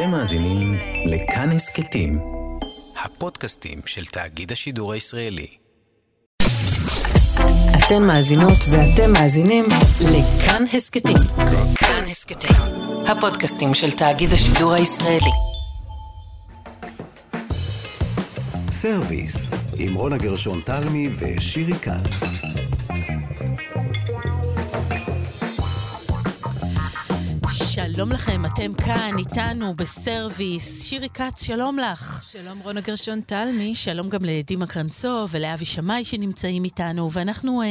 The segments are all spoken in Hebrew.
אתם מאזינים לכאן הסכתים, הפודקאסטים של תאגיד השידור הישראלי. אתן מאזינות ואתם מאזינים לכאן הסכתים. כאן הסכתים, הפודקאסטים של תאגיד השידור הישראלי. סרוויס, עם רונה גרשון תלמי ושירי כץ. שלום לכם, אתם כאן איתנו בסרוויס. שירי כץ, שלום לך. שלום רונה גרשון תלמי. שלום גם לדימה קרנסו ולאבי שמאי שנמצאים איתנו, ואנחנו אה,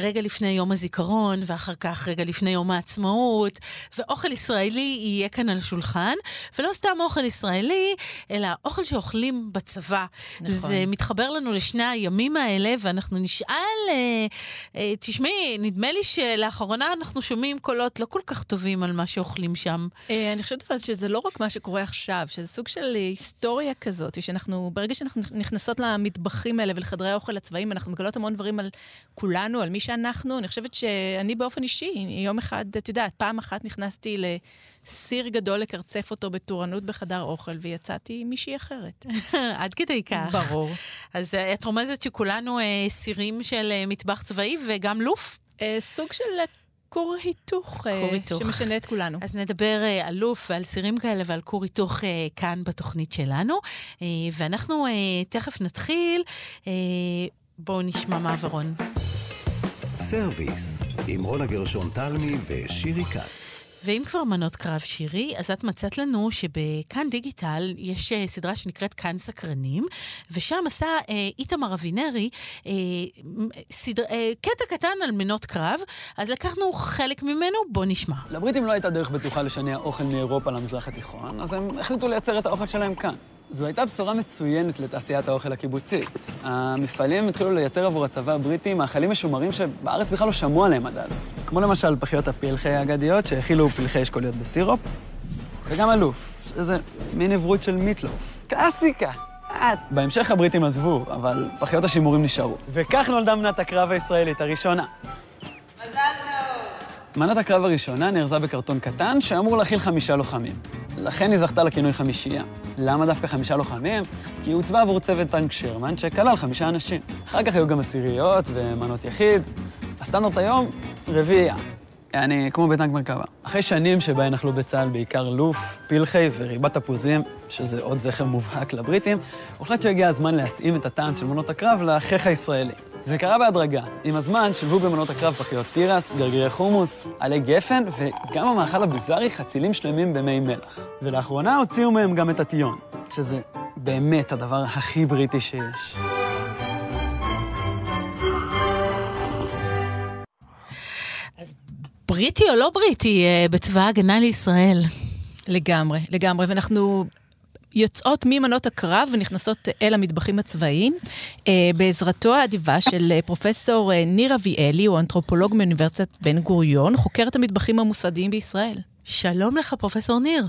רגע לפני יום הזיכרון, ואחר כך רגע לפני יום העצמאות, ואוכל ישראלי יהיה כאן על השולחן, ולא סתם אוכל ישראלי, אלא אוכל שאוכלים בצבא. נכון. זה מתחבר לנו לשני הימים האלה, ואנחנו נשאל, אה, אה, תשמעי, נדמה לי שלאחרונה אנחנו שומעים קולות לא כל כך טובים על מה שאוכלים שם. אה, אני חושבת אבל שזה לא רק מה שקורה עכשיו, שזה סוג של היסטוריה כזאת, שאנחנו, ברגע שאנחנו נכנסות למטבחים האלה ולחדרי האוכל הצבאיים, אנחנו מגלות המון דברים על כולנו, על מי שאנחנו. אני חושבת שאני באופן אישי, יום אחד, את יודעת, פעם אחת נכנסתי לסיר גדול לקרצף אותו בתורנות בחדר אוכל, ויצאתי מישהי אחרת. עד כדי כך. ברור. אז אה, את רומזת שכולנו אה, אסירים של אה, מטבח צבאי וגם לוף? אה, סוג של כור היתוך, כור היתוך. שמשנה את כולנו. אז נדבר על לוף ועל סירים כאלה ועל כור היתוך uh, כאן בתוכנית שלנו. ואנחנו תכף נתחיל. בואו נשמע מעברון. סרוויס, עם רונה גרשון תלמי ושירי כץ. ואם כבר מנות קרב שירי, אז את מצאת לנו שבכאן דיגיטל יש uh, סדרה שנקראת כאן סקרנים, ושם עשה uh, איתמר אבינרי uh, סדר, uh, קטע קטן על מנות קרב, אז לקחנו חלק ממנו, בוא נשמע. לבריטים לא הייתה דרך בטוחה לשנע אוכל מאירופה למזרח התיכון, אז הם החליטו לייצר את האוכל שלהם כאן. זו הייתה בשורה מצוינת לתעשיית האוכל הקיבוצית. המפעלים התחילו לייצר עבור הצבא הבריטי מאכלים משומרים שבארץ בכלל לא שמעו עליהם עד אז. כמו למשל פחיות הפלחי האגדיות שהכילו פלחי אשכוליות בסירופ, וגם אלוף, שזה מין עברות של מיטלוף. קלאסיקה! בהמשך הבריטים עזבו, אבל פחיות השימורים נשארו. וכך נולדה מנת הקרב הישראלית הראשונה. מזל טוב! מנת הקרב הראשונה נארזה בקרטון קטן שאמור להכיל חמישה לוחמים. לכן היא זכתה לכינוי חמישייה. למה דווקא חמישה לוחמים? כי היא הוצבה עבור צוות טנק שרמן שכלל חמישה אנשים. אחר כך היו גם עשיריות ומנות יחיד. הסטנדרט היום, רביעייה. יעני, כמו בטנק מרכבה. אחרי שנים שבהן אכלו בצה"ל בעיקר לוף, פלחי וריבת תפוזים, שזה עוד זכר מובהק לבריטים, הוחלט שהגיע הזמן להתאים את הטעם של מנות הקרב לחיך הישראלי. זה קרה בהדרגה. עם הזמן שילבו במנות הקרב פחיות תירס, גרגירי חומוס, עלי גפן, וגם המאכל הביזארי חצילים שלמים במי מלח. ולאחרונה הוציאו מהם גם את הטיון, שזה באמת הדבר הכי בריטי שיש. בריטי או לא בריטי אה, בצבא ההגנה לישראל? לגמרי, לגמרי. ואנחנו יוצאות ממנות הקרב ונכנסות אל המטבחים הצבאיים, אה, בעזרתו האדיבה של אה, פרופסור אה, ניר אביאלי, הוא אנתרופולוג מאוניברסיטת בן גוריון, חוקר את המטבחים המוסדיים בישראל. שלום לך, פרופסור ניר.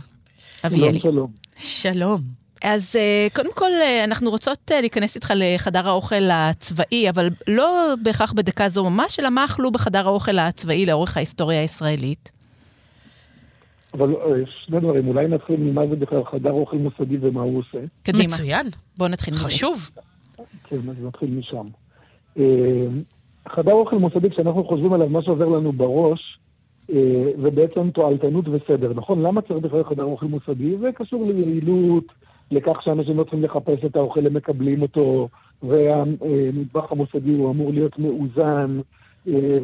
אביאלי. שלום. שלום. אז קודם כל, אנחנו רוצות להיכנס איתך לחדר האוכל הצבאי, אבל לא בהכרח בדקה זו ממש, אלא מה אכלו בחדר האוכל הצבאי לאורך ההיסטוריה הישראלית. אבל שני דברים, אולי נתחיל ממה זה בכלל חדר אוכל מוסדי ומה הוא עושה. קדימה. מצוין. בוא נתחיל מזה. חשוב. כן, אז נתחיל משם. חדר אוכל מוסדי, כשאנחנו חושבים עליו, מה שעובר לנו בראש, זה בעצם תועלתנות וסדר, נכון? למה צריך בכלל חדר אוכל מוסדי? זה קשור ליעילות, לכך שאנשים לא צריכים לחפש את האוכל, הם מקבלים אותו, והמטבח המוסדי הוא אמור להיות מאוזן.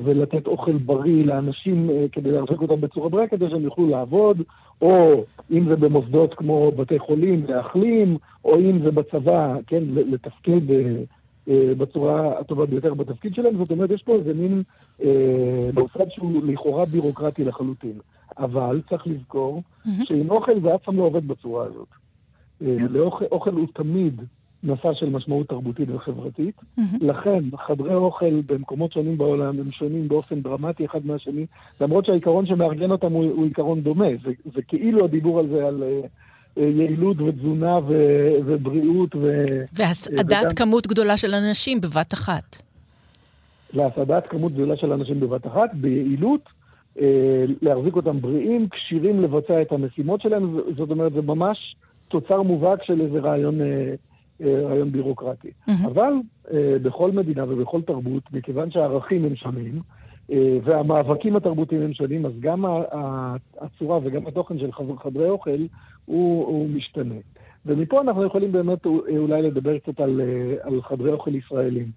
ולתת אוכל בריא לאנשים כדי להרחיק אותם בצורה בריאה, כדי שהם יוכלו לעבוד, או אם זה במוסדות כמו בתי חולים להחלים, או אם זה בצבא, כן, לתפקד בצורה הטובה ביותר בתפקיד שלהם. זאת אומרת, יש פה איזה מין מוסד שהוא לכאורה בירוקרטי לחלוטין. אבל צריך לזכור שעם אוכל זה אף פעם לא עובד בצורה הזאת. לאוכל הוא תמיד נושא של משמעות תרבותית וחברתית. Mm-hmm. לכן, חדרי אוכל במקומות שונים בעולם הם שונים באופן דרמטי אחד מהשני, למרות שהעיקרון שמארגן אותם הוא, הוא עיקרון דומה. זה, זה כאילו הדיבור על זה, על uh, יעילות ותזונה ו, ובריאות ו... והסעדת וגם... כמות גדולה של אנשים בבת אחת. להסעדת כמות גדולה של אנשים בבת אחת, ביעילות, uh, אה, להחזיק אותם בריאים, כשירים לבצע את המשימות שלהם, זאת אומרת, זה ממש תוצר מובהק של איזה רעיון, אה, אה, רעיון בירוקרטי. Mm-hmm. אבל אה, בכל מדינה ובכל תרבות, מכיוון שהערכים הם שונים, אה, והמאבקים התרבותיים הם שונים, אז גם הצורה וגם התוכן של חדרי אוכל הוא, הוא משתנה. ומפה אנחנו יכולים באמת אולי לדבר קצת על, אה, על חדרי אוכל ישראלים.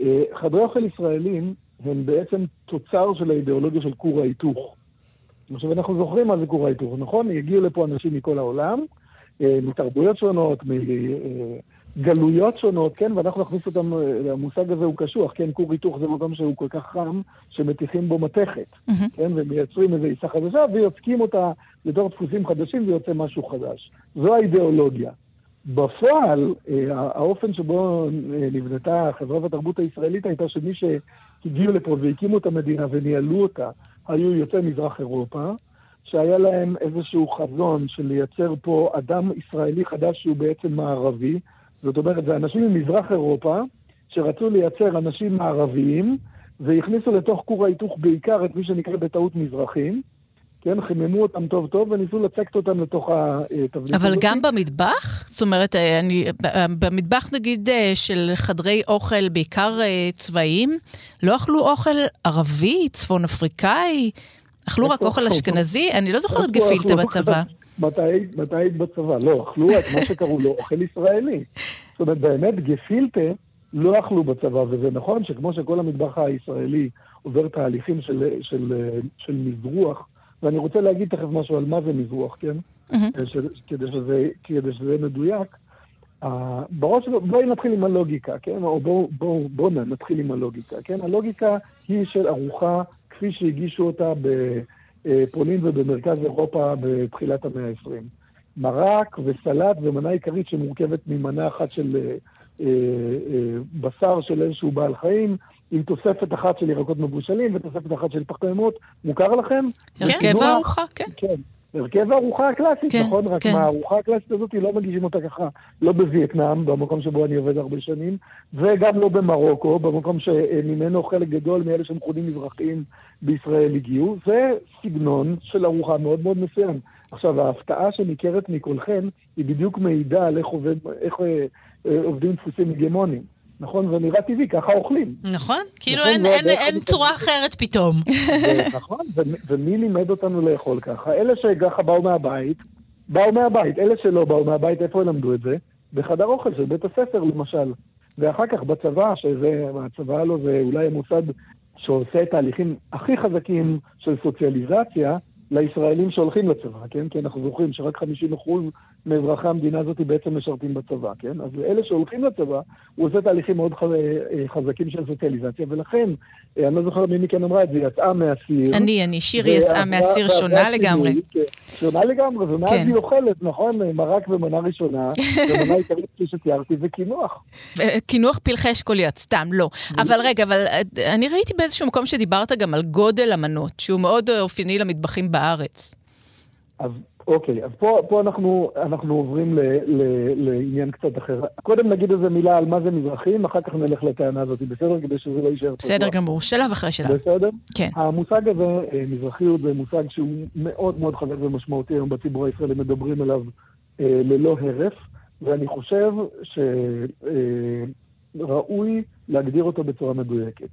אה, חדרי אוכל ישראלים הם בעצם תוצר של האידיאולוגיה של כור ההיתוך. עכשיו, אנחנו זוכרים מה זה כור ההיתוך, נכון? הגיעו לפה אנשים מכל העולם, מתרבויות שונות, גלויות שונות, כן, ואנחנו נכניס אותם, המושג הזה הוא קשוח, כן, כור היתוך זה מקום שהוא כל כך חם, שמטיחים בו מתכת, mm-hmm. כן, ומייצרים איזו עיסה חדשה, ויוצקים אותה לתוך דפוסים חדשים ויוצא משהו חדש. זו האידיאולוגיה. בפועל, אה, האופן שבו אה, נבנתה החברה והתרבות הישראלית הייתה שמי שהגיעו לפה והקימו את המדינה וניהלו אותה, היו יוצאי מזרח אירופה, שהיה להם איזשהו חזון של לייצר פה אדם ישראלי חדש שהוא בעצם מערבי, זאת אומרת, זה אנשים ממזרח אירופה שרצו לייצר אנשים מערביים, והכניסו לתוך כור ההיתוך בעיקר את מי שנקרא בטעות מזרחים. כן, חיממו אותם טוב טוב וניסו לצקת אותם לתוך התבנית. אבל גם במטבח? זאת אומרת, אה, אני, במטבח נגיד אה, של חדרי אוכל, בעיקר אה, צבאיים, לא אכלו אוכל ערבי, צפון אפריקאי? אכלו רק אוכל אשכנזי? אני לא זוכרת גפילטה בצבא. מתי היית בצבא? לא, אכלו את מה שקראו לו אוכל ישראלי. זאת אומרת, באמת גפילטה לא אכלו בצבא, וזה נכון שכמו שכל המטבח הישראלי עובר תהליכים של, של, של מזרוח, ואני רוצה להגיד תכף משהו על מה זה מזרוח, כן? Mm-hmm. ש, כדי, שזה, כדי שזה מדויק. Uh, בראש, בואי נתחיל עם הלוגיקה, כן? או בואו בוא, בוא נתחיל עם הלוגיקה, כן? הלוגיקה היא של ארוחה כפי שהגישו אותה ב... אה, פולין ובמרכז אירופה בתחילת המאה ה-20. מרק וסלט ומנה עיקרית שמורכבת ממנה אחת של אה, אה, בשר של איזשהו בעל חיים, עם תוספת אחת של ירקות מבושלים ותוספת אחת של פחמימות. מוכר לכם? הרכב הארוחה, כן. כן. הרכב הארוחה הקלאסית, כן, נכון? רק כן. מה, הארוחה הקלאסית הזאת לא מגישים אותה ככה, לא בווייטנאם, במקום שבו אני עובד הרבה שנים, וגם לא במרוקו, במקום שממנו חלק גדול מאלה שמכונים מזרחיים בישראל הגיעו. זה סגנון של ארוחה מאוד מאוד מסוים. עכשיו, ההפתעה שניכרת מכולכם, היא בדיוק מעידה על איך, עובד, איך אה, אה, עובדים דפוסים הגמוניים. נכון? זה נראה טבעי, ככה אוכלים. נכון, כאילו נכון, אין, אין, אין צורה אחרת פתאום. נכון, ומי לימד אותנו לאכול ככה? אלה שככה באו מהבית, באו מהבית. אלה שלא באו מהבית, איפה הם למדו את זה? בחדר אוכל של בית הספר, למשל. ואחר כך בצבא, שזה, הצבא לא זה אולי המוסד שעושה את ההליכים הכי חזקים של סוציאליזציה, לישראלים שהולכים לצבא, כן? כי אנחנו זוכרים שרק 50% מאזרחי המדינה הזאת בעצם משרתים בצבא, כן? אז אלה שהולכים לצבא, הוא עושה תהליכים מאוד אה, חזקים של סוציאליזציה, ולכן, אה, אני לא זוכר מי מכן אמרה את זה, יצאה מהסיר. אני, אני, שירי יצאה מהסיר שונה לגמרי. כן, שונה לגמרי, ומאז כן. היא אוכלת, נכון? מרק ומנה ראשונה, ומנה עיקרית כפי שתיארתי, זה קינוח. קינוח פלחי אשכוליות, סתם, לא. אבל רגע, אבל אה, אני ראיתי באיזשהו מקום שדיברת גם על גודל המנות, שהוא מאוד אופייני למטבחים בארץ. אז אוקיי, אז פה, פה אנחנו, אנחנו עוברים ל, ל, לעניין קצת אחר. קודם נגיד איזה מילה על מה זה מזרחים, אחר כך נלך לטענה הזאת, בסדר? כדי שזה לא יישאר פה. בסדר גמור, שלב אחרי שלב. בסדר? כן. המושג הזה, אה, מזרחיות, זה מושג שהוא מאוד מאוד חזק ומשמעותי היום בציבור הישראלי, מדברים עליו אה, ללא הרף, ואני חושב שראוי אה, להגדיר אותו בצורה מדויקת.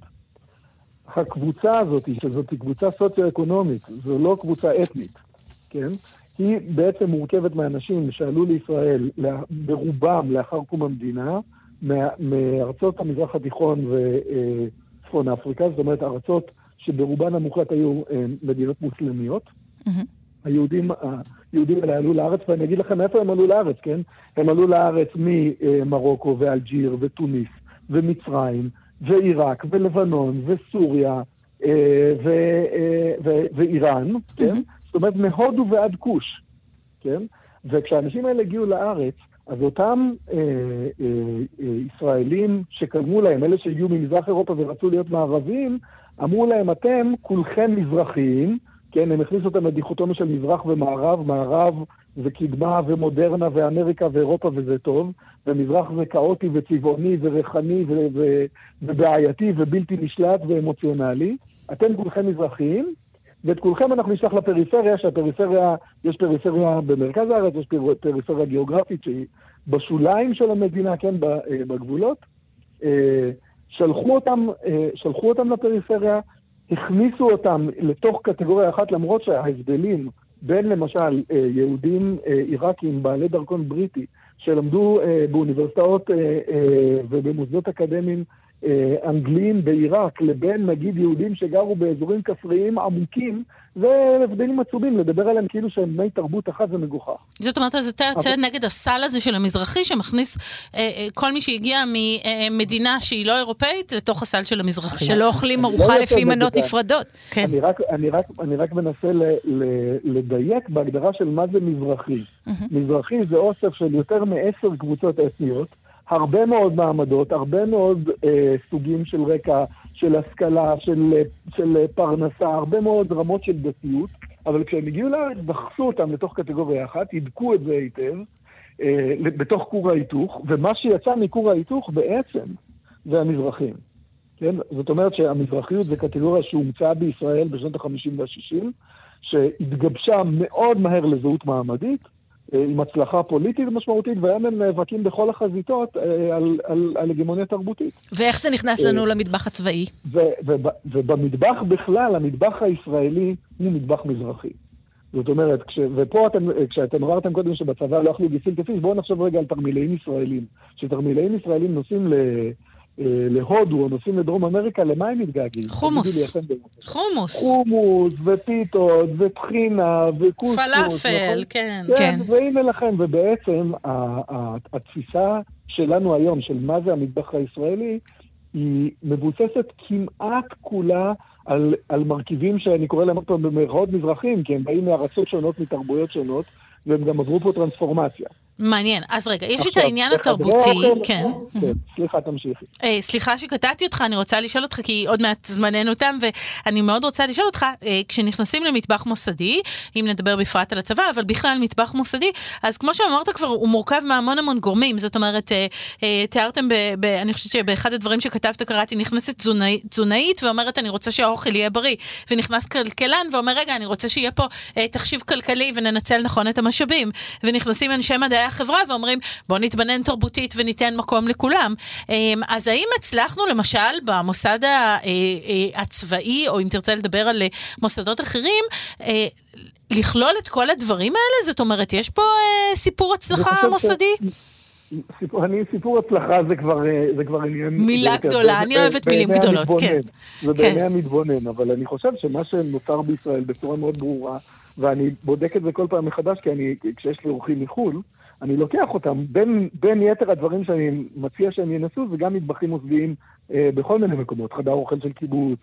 הקבוצה הזאת, שזאת קבוצה סוציו-אקונומית, זו לא קבוצה אתנית, כן? היא בעצם מורכבת מאנשים שעלו לישראל ברובם לאחר קום המדינה, מארצות המזרח התיכון וצפון אפריקה, זאת אומרת ארצות שברובן המוחלט היו אה, מדינות מוסלמיות. Mm-hmm. היהודים, היהודים האלה עלו לארץ, ואני אגיד לכם איפה הם עלו לארץ, כן? הם עלו לארץ ממרוקו ואלג'יר ותוניס ומצרים ועיראק ולבנון וסוריה אה, אה, ואיראן, כן? זאת אומרת, מהודו ועד כוש, כן? וכשהאנשים האלה הגיעו לארץ, אז אותם אה, אה, אה, ישראלים שקדמו להם, אלה שהגיעו ממזרח אירופה ורצו להיות מערבים, אמרו להם, אתם כולכם מזרחיים, כן, הם הכניסו אותם לדיכוטומיה של מזרח ומערב, מערב זה קדמה ומודרנה ואמריקה ואירופה וזה טוב, ומזרח זה כאוטי וצבעוני וריחני ו- ו- ובעייתי ובלתי נשלט ואמוציונלי. אתם כולכם מזרחיים, ואת כולכם אנחנו נשלח לפריפריה, שהפריפריה, יש פריפריה במרכז הארץ, יש פר- פריפריה גיאוגרפית שהיא בשוליים של המדינה, כן, אה, בגבולות. אה, שלחו אותם, אה, שלחו אותם לפריפריה, הכניסו אותם לתוך קטגוריה אחת, למרות שההבדלים בין למשל אה, יהודים אה, עיראקים בעלי דרכון בריטי, שלמדו אה, באוניברסיטאות ובמוסדות אקדמיים אה, אנגליים בעיראק, לבין נגיד יהודים שגרו באזורים כפריים עמוקים, זה הבדלים עצומים, לדבר עליהם כאילו שהם בני תרבות אחת זה מגוחך. זאת אומרת, אז אתה יוצא נגד הסל הזה של המזרחי, שמכניס אה, אה, כל מי שהגיע ממדינה שהיא לא אירופאית לתוך הסל של המזרחי. שלא אוכלים לא ארוחה לפי מנות. נפרדות. כן. אני רק, אני רק, אני רק מנסה ל, ל, לדייק בהגדרה של מה זה מזרחי. מזרחי זה אוסף של יותר מעשר קבוצות אתניות, הרבה מאוד מעמדות, הרבה מאוד אה, סוגים של רקע, של השכלה, של, אה, של אה, פרנסה, הרבה מאוד רמות של דתיות, אבל כשהם הגיעו לארץ, דחסו אותם לתוך קטגוריה אחת, הידקו את זה היטב, אה, בתוך כור ההיתוך, ומה שיצא מכור ההיתוך בעצם זה המזרחים. כן? זאת אומרת שהמזרחיות זה קטגוריה שהומצאה בישראל בשנות ה-50 וה-60, שהתגבשה מאוד מהר לזהות מעמדית, עם הצלחה פוליטית משמעותית, והיום הם נאבקים בכל החזיתות אה, על, על, על הגמוניה תרבותית. ואיך זה נכנס לנו למטבח הצבאי? ו, וב, ובמטבח בכלל, המטבח הישראלי הוא מטבח מזרחי. זאת אומרת, כש, ופה אתם, כשאתם אמרתם קודם שבצבא לא אכלו גיסים כפיש, בואו נחשוב רגע על תרמילאים ישראלים. כשתרמילאים ישראלים נוסעים ל... אה, להודו או נוסעים לדרום אמריקה, למה הם מתגעגעים? חומוס. חומוס. חומוס, ופיתות, וטחינה, וקוסקוס. פלאפל, נכון? כן. כן. כן, והנה לכם, ובעצם התפיסה שלנו היום, של מה זה המטבח הישראלי, היא מבוססת כמעט כולה על, על מרכיבים שאני קורא להם עוד פעם במרכאות מזרחים, כי הם באים מארצות שונות, מתרבויות שונות, והם גם עברו פה טרנספורמציה. מעניין. אז רגע, יש את העניין בחדרי התרבותי, האוכל- כן. כן, סליחה, תמשיכי. אה, סליחה שקטעתי אותך, אני רוצה לשאול אותך, כי עוד מעט זמננו תם, ואני מאוד רוצה לשאול אותך, אה, כשנכנסים למטבח מוסדי, אם נדבר בפרט על הצבא, אבל בכלל מטבח מוסדי, אז כמו שאמרת כבר, הוא מורכב מהמון המון גורמים. זאת אומרת, אה, אה, תיארתם, אני חושבת שבאחד הדברים שכתבת, קראתי, נכנסת תזונאי, תזונאית ואומרת, אני רוצה שהאוכל יהיה בריא. ונכנס כלכלן ואומר, רגע, אני רוצה שיהיה פה אה, תחשיב כלכלי וננצל נכון את המשאבים. ונכנסים אנשי מדעי החברה ואומרים, בואו נתבנן תרבותית וניתן מקום לכולם. אמ, אז האם הצלחנו למשל במוסד אה, אה, הצבאי, או אם תרצה לדבר על אה, מוסדות אחרים, לכלול את כל הדברים האלה? זאת אומרת, יש פה סיפור הצלחה מוסדי? סיפור, אני, סיפור הצלחה זה כבר, זה כבר עניין... מילה גדולה, אני אוהבת מילים גדולות, המתבונן. כן. זה בעיני כן. המתבונן, אבל אני חושב שמה שנוצר בישראל בצורה מאוד ברורה, ואני בודק את זה כל פעם מחדש, כי אני, כשיש לי אורחים מחו"ל, אני לוקח אותם, בין, בין יתר הדברים שאני מציע שהם ינסו, זה גם מטבחים מוסדיים אה, בכל מיני מקומות, חדר אוכל של קיבוץ,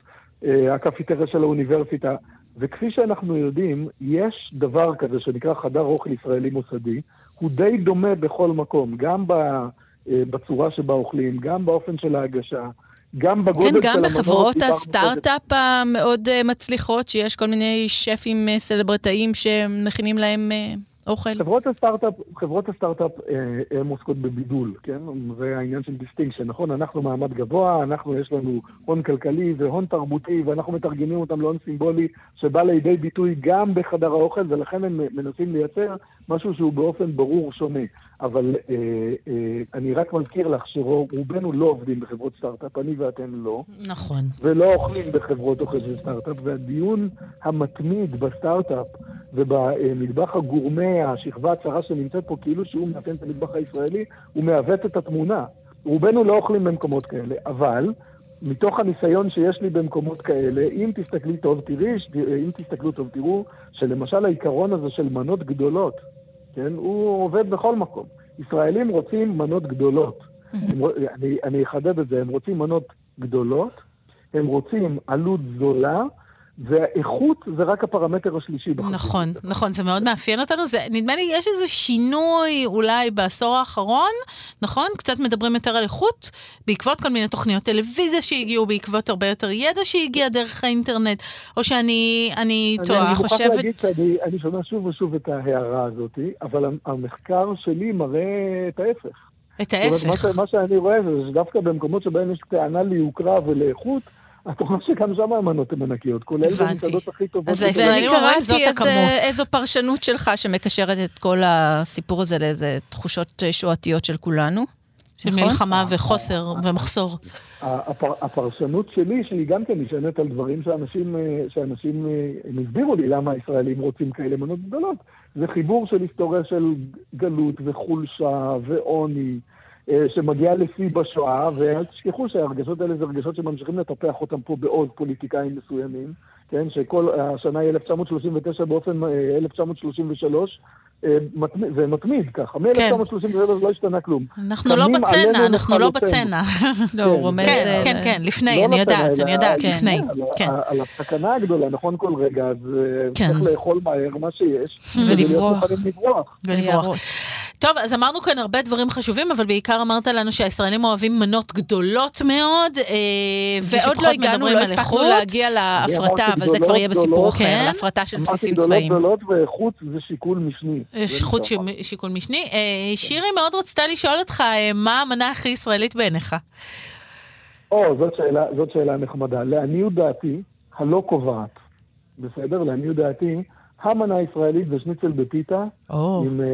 אה, הקפיטריה של האוניברסיטה, וכפי שאנחנו יודעים, יש דבר כזה שנקרא חדר אוכל ישראלי מוסדי, הוא די דומה בכל מקום, גם ב, אה, בצורה שבה אוכלים, גם באופן של ההגשה, גם בגודל כן, של גם המנות. בחברות דיברנו הסטארט-אפ המאוד אה, מצליחות, שיש כל מיני שפים אה, סלברטאים שמכינים להם אה, אוכל. חברות הסטארט-אפ, חברות הסטארט-אפ אה, הן עוסקות בבידול, כן? זה העניין של distinction, נכון? אנחנו מעמד גבוה, אנחנו יש לנו הון כלכלי והון תרבותי, ואנחנו מתרגמים אותם להון סימבולי שבא לידי ביטוי גם בחדר האוכל, ולכן הם מנסים לייצר משהו שהוא באופן ברור שונה. אבל אה, אה, אני רק מזכיר לך שרובנו לא עובדים בחברות סטארט-אפ, אני ואתם לא. נכון. ולא אוכלים בחברות אוכל של סטארט-אפ, והדיון המתמיד בסטארט-אפ ובמטבח הגורמה, השכבה הצרה שנמצאת פה, כאילו שהוא מאפיין את המטבח הישראלי, הוא מעוות את התמונה. רובנו לא אוכלים במקומות כאלה, אבל מתוך הניסיון שיש לי במקומות כאלה, אם תסתכלי טוב, תראי, אם תסתכלו טוב, תראו שלמשל העיקרון הזה של מנות גדולות, כן, הוא עובד בכל מקום. ישראלים רוצים מנות גדולות. הם, אני, אני אחדד את זה, הם רוצים מנות גדולות, הם רוצים עלות זולה, והאיכות זה רק הפרמטר השלישי. בחסידות. נכון, נכון, זה מאוד מאפיין אותנו. זה, נדמה לי, יש איזה שינוי אולי בעשור האחרון, נכון? קצת מדברים יותר על איכות, בעקבות כל מיני תוכניות טלוויזיה שהגיעו, בעקבות הרבה יותר ידע שהגיע דרך האינטרנט, או שאני אני אני- טועה. אני מוכרח חושבת- להגיד שאני אני שומע שוב ושוב את ההערה הזאת, אבל המחקר שלי מראה את ההפך. את זאת אומרת, מה ההפך. ש- מה שאני רואה זה שדווקא במקומות שבהם יש טענה ליוקרה ולאיכות, את רואה שגם שם המנות הן ענקיות, כולל. במסעדות הכי טובות. אז. הישראלים ואני אומרים, זאת קראתי איזה, הכמות. איזו פרשנות שלך שמקשרת את כל הסיפור הזה לאיזה תחושות שואתיות של כולנו. של נכון? מלחמה וחוסר ומחסור. הפר, הפרשנות שלי, שהיא גם כן נשענת על דברים שאנשים, אה, שאנשים אה, הם הסבירו לי למה הישראלים רוצים כאלה מנות גדולות, זה חיבור של היסטוריה של גלות וחולשה ועוני, אה, שמגיע לשיא בשואה, ואל תשכחו שההרגשות האלה זה הרגשות שממשיכים לטפח אותם פה בעוד פוליטיקאים מסוימים, כן, שכל השנה היא 1939 באופן אה, 1933, אה, זה מתמיד ככה, מ-1933 לא השתנה כלום. אנחנו לא בצנע, אנחנו לא. בצנע. לא, הוא רומז... כן, אה, כן, כן, לפני, לא אני יודעת, אני יודעת, כן. לפני. על, כן. על הסכנה הגדולה, נכון כל רגע, אז אה, כן. צריך לאכול מהר מה שיש. ולברוח. ולברוח. טוב, אז אמרנו כאן הרבה דברים חשובים, אבל בעיקר אמרת לנו שהישראלים אוהבים מנות גדולות מאוד, אה, ועוד לא הגענו, לא הספקנו איכות. להגיע להפרטה, אבל זה כבר יהיה בסיפור. אחר, כן. להפרטה של אמרתי בסיסים צבאיים. גדולות ואיכות זה שיקול משני. יש זה חוט נכון. ש- שיקול משני. אה, שירי מאוד רצתה לשאול אותך, אה, מה המנה הכי ישראלית בעיניך? או, זאת שאלה, זאת שאלה נחמדה. לעניות דעתי, הלא קובעת, בסדר? לעניות דעתי, המנה הישראלית זה שניצל בפיתה, או. עם אה,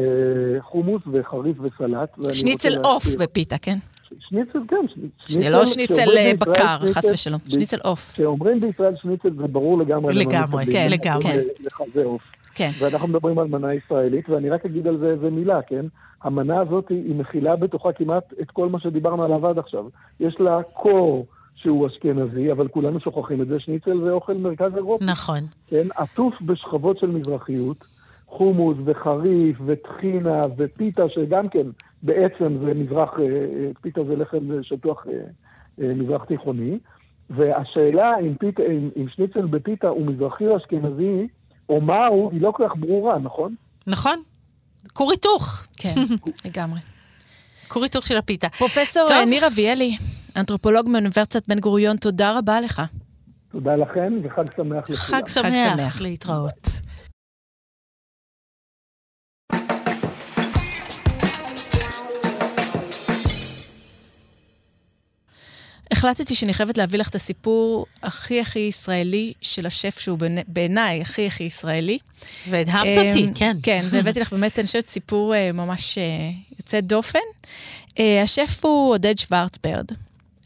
חומוס וחריף וסלט. ואני שניצל עוף בפיתה, כן? שניצל, כן. שני- זה לא שניצל בקר, חס שניצל- ושלום. שניצל עוף. כשאומרים בישראל שניצל זה ברור לגמרי. לגמרי. כן, לגמרי. זה לחזה עוף. כן. ואנחנו מדברים על מנה ישראלית, ואני רק אגיד על זה איזה מילה, כן? המנה הזאת היא, היא מכילה בתוכה כמעט את כל מה שדיברנו עליו עד עכשיו. יש לה קור שהוא אשכנזי, אבל כולנו שוכחים את זה, שניצל זה אוכל מרכז אירופי, נכון. כן? עטוף בשכבות של מזרחיות, חומוס וחריף וטחינה ופיתה, שגם כן בעצם זה מזרח, אה, אה, פיתה זה לחם שטוח אה, אה, מזרח תיכוני. והשאלה אם, פיתה, אם, אם שניצל בפיתה הוא מזרחי או אשכנזי, או מהו, היא לא כל כך ברורה, נכון? נכון. כור היתוך. כן, לגמרי. כור היתוך של הפיתה. פרופסור ניר אביאלי, אנתרופולוג מאוניברסיטת בן גוריון, תודה רבה לך. תודה לכם וחג שמח לכולם. חג שמח, שמח. להתראות. החלטתי שאני חייבת להביא לך את הסיפור הכי הכי ישראלי של השף, שהוא בעיני- בעיניי הכי הכי ישראלי. והדהמת אמ, אותי, כן. כן, והבאתי לך באמת, אני חושבת, סיפור אה, ממש אה, יוצא דופן. אה, השף הוא עודד שוורצברד.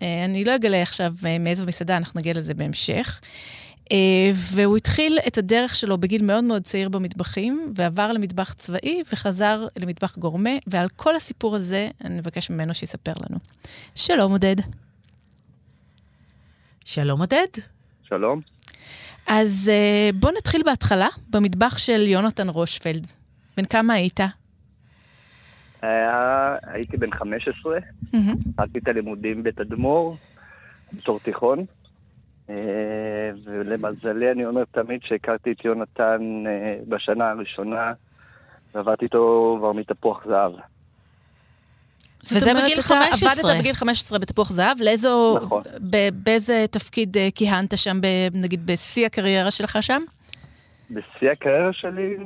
אה, אני לא אגלה עכשיו אה, מאיזו מסעדה, אנחנו נגיע לזה בהמשך. אה, והוא התחיל את הדרך שלו בגיל מאוד מאוד צעיר במטבחים, ועבר למטבח צבאי וחזר למטבח גורמה, ועל כל הסיפור הזה אני מבקש ממנו שיספר לנו. שלום, עודד. שלום עודד. שלום. אז בוא נתחיל בהתחלה, במטבח של יונתן רושפלד. בן כמה היית? היה, הייתי בן 15, מהמם. התחלתי את הלימודים בתדמור, בתור תיכון, אה, ולמזלי אני אומר תמיד שהכרתי את יונתן אה, בשנה הראשונה, ועבדתי איתו כבר מתפוח זהב. וזה בגיל אתה 15. עבדת בגיל 15 בתפוח זהב, לאיזו... נכון. באיזה תפקיד אה, כיהנת שם, נגיד בשיא הקריירה שלך שם? בשיא הקריירה שלי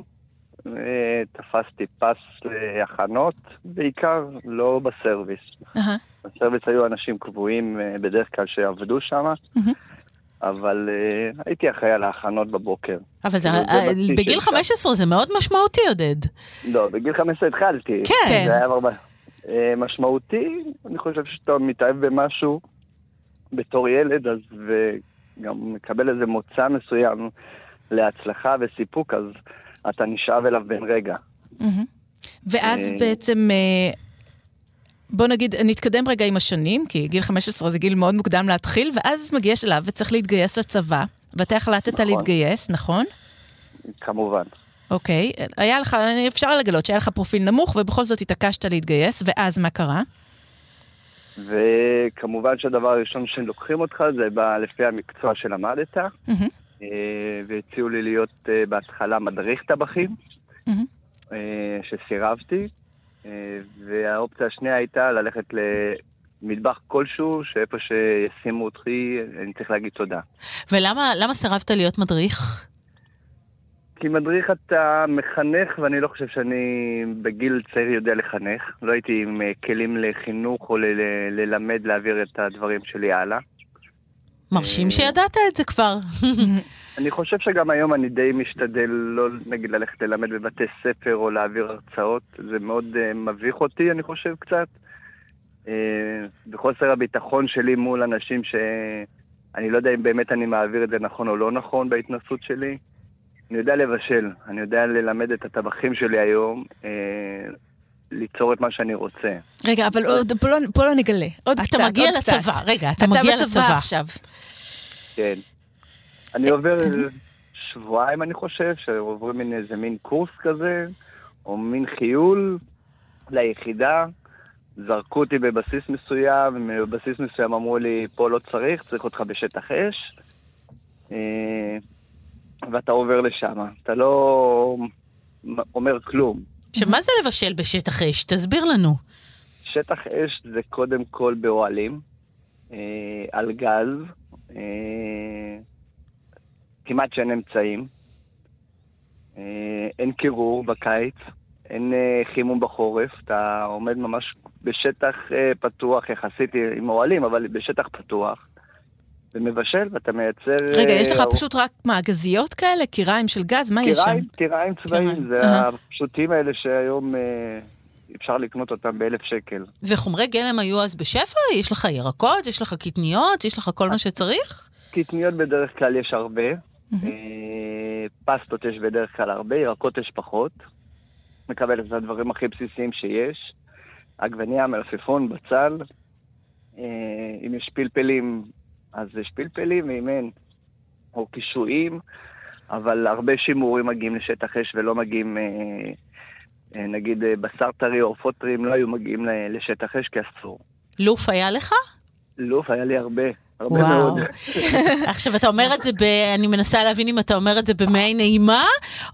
תפסתי פס להכנות, בעיקר לא בסרוויס. אהה. בסרוויס היו אנשים קבועים אה, בדרך כלל שעבדו שם, מהמם. אבל אה, הייתי אחראי על ההכנות בבוקר. אבל זה, כאילו, זה אה, בגיל שלך. 15 זה מאוד משמעותי, עודד. לא, בגיל 15 התחלתי. כן. זה היה הרבה... משמעותי, אני חושב שאתה מתאהב במשהו בתור ילד, אז וגם מקבל איזה מוצא מסוים להצלחה וסיפוק, אז אתה נשאב אליו בן רגע. ואז אה. בעצם, אה, בוא נגיד, נתקדם רגע עם השנים, כי גיל 15 זה גיל מאוד מוקדם להתחיל, ואז מגיע שלב וצריך להתגייס לצבא, ואתה החלטת נכון. להתגייס, נכון? כמובן. אוקיי. היה לך, אפשר לגלות שהיה לך פרופיל נמוך, ובכל זאת התעקשת להתגייס, ואז מה קרה? וכמובן שהדבר הראשון שלוקחים אותך זה בא לפי המקצוע שלמדת, מהמם. אה, והציעו לי להיות אה, בהתחלה מדריך טבחים. אה, שסירבתי, והאופציה השנייה הייתה ללכת למטבח כלשהו, שאיפה שישימו אותי, אני צריך להגיד תודה. ולמה למה סירבת להיות מדריך? כי מדריך אתה מחנך, ואני לא חושב שאני בגיל צעיר יודע לחנך. לא הייתי עם כלים לחינוך או ל- ל- ללמד, להעביר את הדברים שלי הלאה. מרשים שידעת את זה כבר. אני חושב שגם היום אני די משתדל לא, נגיד, ללכת ללמד בבתי ספר או להעביר הרצאות. זה מאוד uh, מביך אותי, אני חושב, קצת. Uh, וחוסר הביטחון שלי מול אנשים שאני לא יודע אם באמת אני מעביר את זה נכון או לא נכון בהתנסות שלי. אני יודע לבשל, אני יודע ללמד את הטבחים שלי היום, uh, ליצור את מה שאני רוצה. רגע, אבל עוד, פה, לא, פה לא נגלה. עוד אתה קצת, עוד מגיע קצת. לצבא, רגע, אתה מגיע אתה בצבא לצבא. עכשיו. כן. אני עובר שבועיים, אני חושב, שעוברים מין איזה מין קורס כזה, או מין חיול ליחידה. זרקו אותי בבסיס מסוים, ובבסיס מסוים אמרו לי, פה לא צריך, צריך אותך בשטח אש. אה, ואתה עובר לשם. אתה לא אומר כלום. עכשיו, מה זה לבשל בשטח אש? תסביר לנו. שטח אש זה קודם כל באוהלים, אה, על גז, כמעט שאין אמצעים, אה, אין קירור בקיץ, אין אה, חימום בחורף, אתה עומד ממש בשטח אה, פתוח יחסית עם אוהלים, אבל בשטח פתוח, ומבשל ואתה מייצר... רגע, יש לך אה, פשוט רק מה, גזיות כאלה? קיריים של גז? מה יש שם? קיריים, צבאיים, זה. הפשוטים האלה שהיום אה, אפשר לקנות אותם באלף שקל. וחומרי גלם היו אז בשפע? יש לך ירקות? יש לך קטניות? יש לך כל מה שצריך? קטניות בדרך כלל יש הרבה. אה, פסטות יש בדרך כלל הרבה, ירקות יש פחות. מקבל את הדברים הכי בסיסיים שיש. עגבנייה, מלפפון, בצל. אה, אם יש פלפלים, אז יש פלפלים, ואם אין, או קישואים. אבל הרבה שימורים מגיעים לשטח אש ולא מגיעים, אה, נגיד אה, בשר טרי או עופות טריים לא היו מגיעים לשטח אש כי אסור. לוף היה לך? לוף היה לי הרבה, הרבה וואו. מאוד. עכשיו, אתה אומר את זה ב... אני מנסה להבין אם אתה אומר את זה במעין נעימה,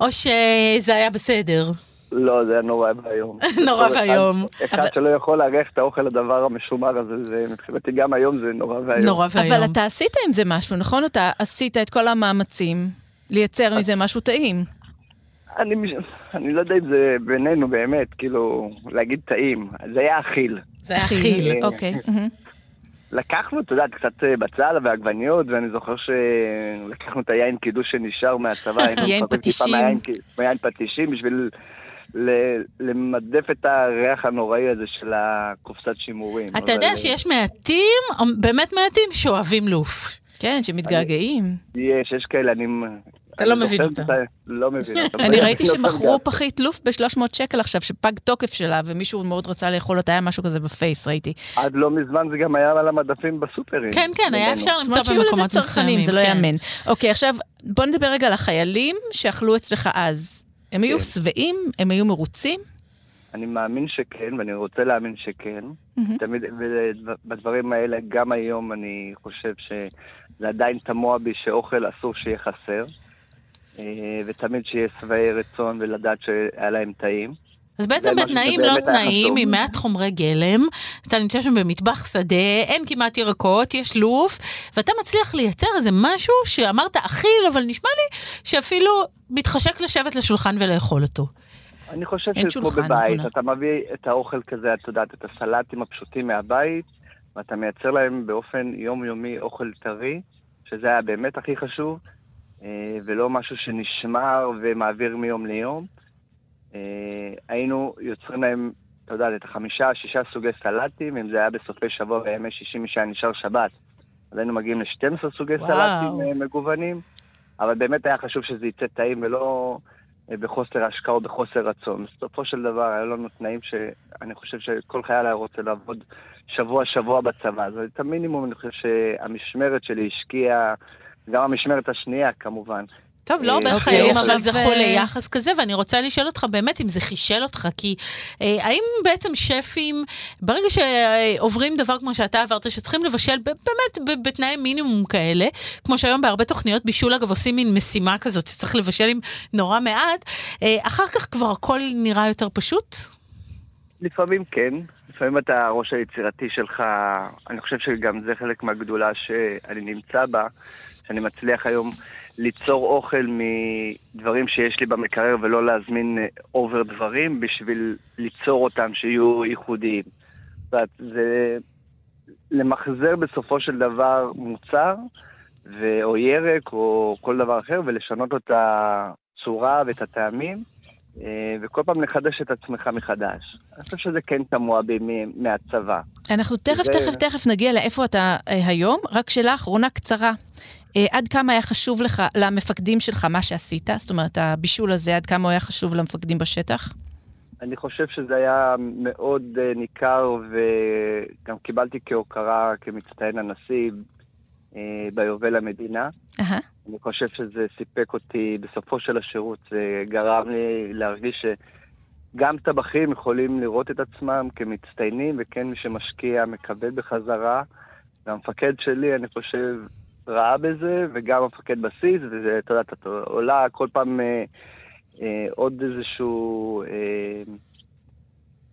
או שזה היה בסדר. לא, זה היה נורא ואיום. נורא כל אחד- ואיום. אחד אבל- שלא יכול לארח את האוכל הדבר המשומר הזה, זה מבחינתי גם היום זה נורא ואיום. נורא ואיום. אבל אתה עשית עם זה משהו, נכון? אתה עשית את כל המאמצים לייצר מזה משהו טעים. אני, אני לא יודע אם זה בינינו באמת, כאילו, להגיד טעים. זה היה אכיל. זה היה חיל. אוקיי. מהמם. לקחנו, את יודעת, קצת אה, בצל ועגבניות, ואני זוכר שלקחנו את היין קידוש שנשאר מהצבא. יין פטישים. מהיין מהיין פטישים בשביל ל- למדף את הריח הנוראי הזה של הקופסת שימורים. אתה אבל, יודע אה, שיש מעטים, באמת מעטים, שאוהבים לוף. כן, שמתגעגעים. יש, יש כאלה, אני... אתה לא מבין זוכר אותם. את ה- לא מבין אותם. אני לא ראיתי אותם שמכרו. פחית לוף ב-300 שקל עכשיו, שפג תוקף שלה, ומישהו מאוד רצה לאכול אותה, היה משהו כזה בפייס, ראיתי. עד לא מזמן זה גם היה על המדפים בסופרים. כן, כן, היה. אפשר זאת אומרת למצוא שהיו לזה במקומות צרכנים, מסוימים. זה לא כן. יאמן. אוקיי, עכשיו, בוא נדבר רגע על החיילים שאכלו אצלך אז. הם היו כן. שבעים? הם היו מרוצים? אני מאמין שכן, ואני רוצה להאמין שכן. תמיד, ובדברים האלה, גם היום אני חושב שזה עדיין תמוה בי שאוכל אסור שיהיה חסר. אה, ותמיד שיהיה שבעי רצון ולדעת שהיה להם טעים. אז בעצם בתנאים לא תנאים. עם מעט חומרי גלם, אתה נמצא שם במטבח שדה, אין כמעט ירקות, יש לוף, ואתה מצליח לייצר איזה משהו שאמרת אכיל, אבל נשמע לי שאפילו מתחשק לשבת לשולחן ולאכול אותו. אני חושב שזה כמו בבית, נכונה. אתה מביא את האוכל כזה, את יודעת, את הסלטים הפשוטים מהבית, ואתה מייצר להם באופן יומיומי אוכל טרי, שזה היה באמת הכי חשוב, ולא משהו שנשמר ומעביר מיום ליום. אה, היינו יוצרים להם, אתה יודע, את החמישה, שישה סוגי סלטים, אם זה היה בסופי שבוע בימי שישי, מי שהיה נשאר שבת. אז היינו מגיעים ל-12 סוגי וואו. סלטים אה, מגוונים, אבל באמת היה חשוב שזה יצא טעים ולא אה, בחוסר השקעה או בחוסר רצון. בסופו של דבר היו לנו תנאים שאני חושב שכל חייל היה רוצה לעבוד שבוע-שבוע בצבא. אז את המינימום אני חושב שהמשמרת שלי השקיעה, גם המשמרת השנייה כמובן. טוב, לא הרבה אה, חיילים, אוקיי, אבל עכשיו, זכו ליחס כזה, ואני רוצה לשאול אותך באמת אם זה חישל אותך, כי אה, האם בעצם שפים, ברגע שעוברים דבר כמו שאתה עברת, שצריכים לבשל באמת בתנאי מינימום כאלה, כמו שהיום בהרבה תוכניות בישול, אגב, עושים מין משימה כזאת, שצריך לבשל עם נורא מעט, אה, אחר כך כבר הכל נראה יותר פשוט? לפעמים כן, לפעמים אתה הראש היצירתי שלך, אני חושב שגם זה חלק מהגדולה שאני נמצא בה, שאני מצליח היום ליצור אוכל מדברים שיש לי במקרר ולא להזמין אובר דברים בשביל ליצור אותם שיהיו ייחודיים. זאת אומרת, זה למחזר בסופו של דבר מוצר, ו- או ירק, או כל דבר אחר, ולשנות את הצורה ואת הטעמים, אה, וכל פעם לחדש את עצמך מחדש. אני חושב שזה כן תמוה בי מהצבא. אנחנו תכף, זה- תכף, תכף נגיע לאיפה אתה אה, היום. רק שאלה אחרונה קצרה. אה, עד כמה היה חשוב לך, למפקדים שלך, מה שעשית? זאת אומרת, הבישול הזה, עד כמה הוא היה חשוב למפקדים בשטח? אני חושב שזה היה מאוד uh, ניכר, וגם קיבלתי כהוקרה כמצטיין הנשיא uh, ביובל המדינה. אהה. אני חושב שזה סיפק אותי בסופו של השירות, זה גרם לי להרגיש שגם טבחים יכולים לראות את עצמם כמצטיינים, וכן מי שמשקיע מקבל בחזרה. והמפקד שלי, אני חושב, ראה בזה, וגם המפקד בסיס, וזה, אתה יודע, אתה עולה כל פעם אה, אה, עוד איזשהו אה,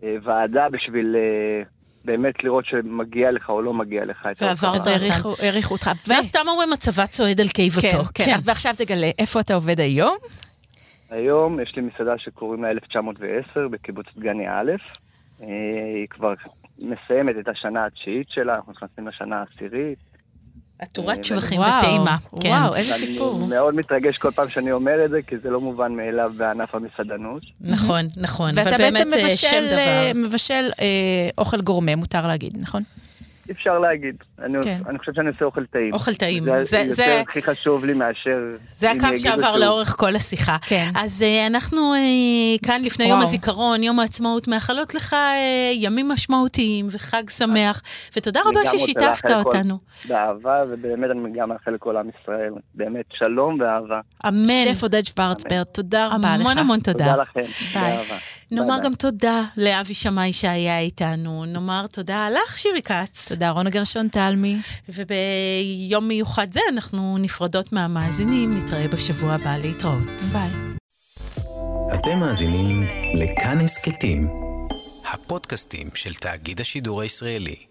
אה, ועדה בשביל אה, באמת לראות שמגיע לך או לא מגיע לך את ועברת ההוקרה. אז העריכו אותך. ו- לא סתם אומרים הצבא צועד על כן, קיבתו. כן. ועכשיו תגלה, איפה אתה עובד היום? היום יש לי מסעדה שקוראים לה 1910 בקיבוץ דגני א'. אה, היא כבר מסיימת את השנה התשיעית שלה, אנחנו נכנסים לשנה העשירית. עטורת אה, שבחים וטעימה. כן. וואו, איזה ואני סיפור. מאוד מתרגש כל פעם שאני אומר את זה, כי זה לא מובן מאליו בענף המסעדנות. נכון, נכון. ואתה בעצם אה. מבשל אה, אוכל גורמה, מותר להגיד, נכון? אפשר להגיד. אני, כן. אני חושב שאני עושה אוכל טעים. אוכל טעים. זה, זה- יותר זה- הכי חשוב לי מאשר... זה הקו שעבר שהוא- לאורך כל השיחה. כן. אז uh, אנחנו uh, כאן לפני וואו. יום הזיכרון, יום העצמאות, מאחלות לך uh, ימים משמעותיים וחג שמח, ותודה רבה ששיתפת אותנו. באהבה, ובאמת אני גם מאחל לכל עם ישראל. באמת, שלום ואהבה. אמן. שף עודד שוורצברט, תודה רבה לך. המון המון תודה תודה. לכם. ביי. באהבה. נאמר ביי גם תודה לאבי שמאי שהיה איתנו, נאמר תודה לך, שירי כץ. תודה, רונה גרשון תלמי. וביום מיוחד זה אנחנו נפרדות מהמאזינים, נתראה בשבוע הבא להתראות. ביי. אתם מאזינים לכאן הסכתים, הפודקאסטים של תאגיד השידור הישראלי.